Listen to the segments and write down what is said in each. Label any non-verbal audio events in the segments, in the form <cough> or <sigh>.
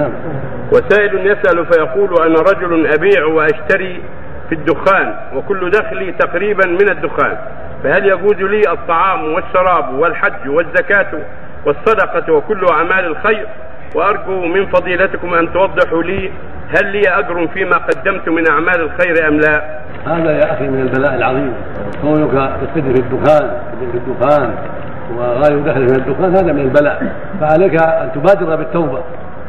نعم. وسائل يسأل فيقول أنا رجل أبيع وأشتري في الدخان وكل دخلي تقريبا من الدخان فهل يجوز لي الطعام والشراب والحج والزكاة والصدقة وكل أعمال الخير؟ وأرجو من فضيلتكم أن توضحوا لي هل لي أجر فيما قدمت من أعمال الخير أم لا؟ هذا يا أخي من البلاء العظيم. كونك تقتدي في الدخان في الدخان وغالب دخلك من الدخان هذا من البلاء. فعليك أن تبادر بالتوبة.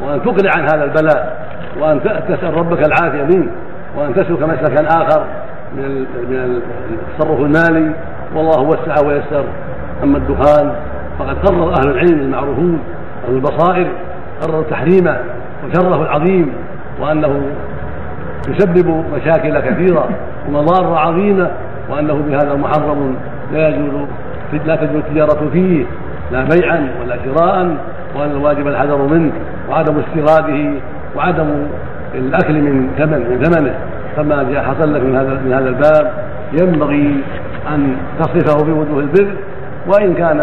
وأن تقلع عن هذا البلاء وأن تسال ربك العافية منه وأن تسلك مسلكا آخر من من التصرف المالي. والله وسع ويسر. أما الدخان فقد قرر أهل العلم المعروفون أهل البصائر قرروا تحريمه وشره العظيم وأنه يسبب مشاكل كثيرة ومضار عظيمة وأنه بهذا محرم لا يجوز لا تجوز التجارة فيه لا بيعا ولا شراء وأن الواجب الحذر منه. وعدم استيراده وعدم الأكل من ثمن من ثمنه فما جاء حصل لك من هذا من هذا الباب. ينبغي أن تصرفه في وجوه البر وإن كان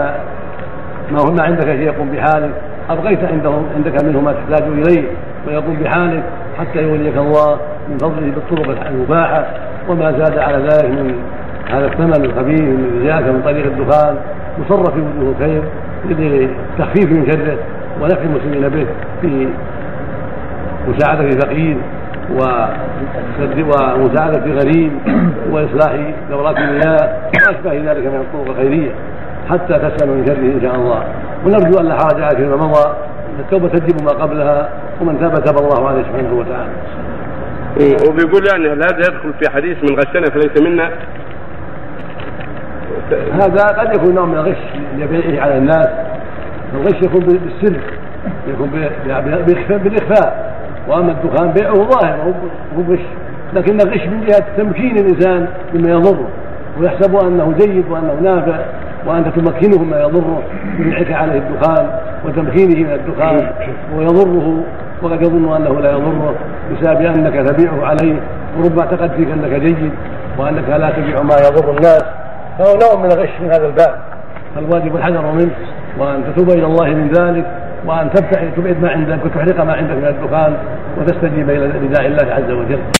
ما ما عندك شيء يقوم بحالك أبقيت عندهم عندك منه ما تحتاج إليه ويقوم بحالك حتى يوليك الله من فضله بالطرق المباحة. وما زاد على ذلك من هذا الثمن الخبيث من جاءك من طريق الدخان مصرف في وجوه الخير لتخفيف من شره. ونفع المسلمين به في مساعدة فقير ومساعدة غريب <coughs> وإصلاح دورات المياه وأشباه ذلك من الطرق الخيرية حتى تسلم من شره إن شاء الله ونرجو أن لا حرج عليك فيما مضى التوبة تجب ما قبلها ومن تاب تاب الله عليه سبحانه وتعالى. وبيقول يعني هل هذا يدخل في حديث من غشنا فليس منا؟ هذا قد يكون نوع من الغش لبيعه على الناس الغش يكون بالسر يكون بالاخفاء وأما الدخان بيعه ظاهر هو غش لكن الغش من جهة تمكين الإنسان مما يضره. ويحسب أنه جيد وأنه نافع وأنت تمكنه مما يضره ببيعك عليه الدخان وتمكينه من الدخان ويضره. وقد يظن أنه لا يضره بسبب أنك تبيعه عليه وربما اعتقد فيك أنك جيد وأنك لا تبيع ما يضر الناس. فهو نوع من الغش من هذا الباب. فالواجب الحذر منه. وأن تتوب إلى الله من ذلك وأن تبتعد تبعد ما عندك وتحرق ما عندك من الدخان وتستجيب إلى نداء الله عز وجل.